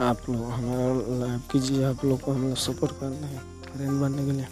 आप लोग हमारा लाइव कीजिए, आप लोग को हम लोग सपोर्ट रहे हैं फ्रेंड बनने के लिए।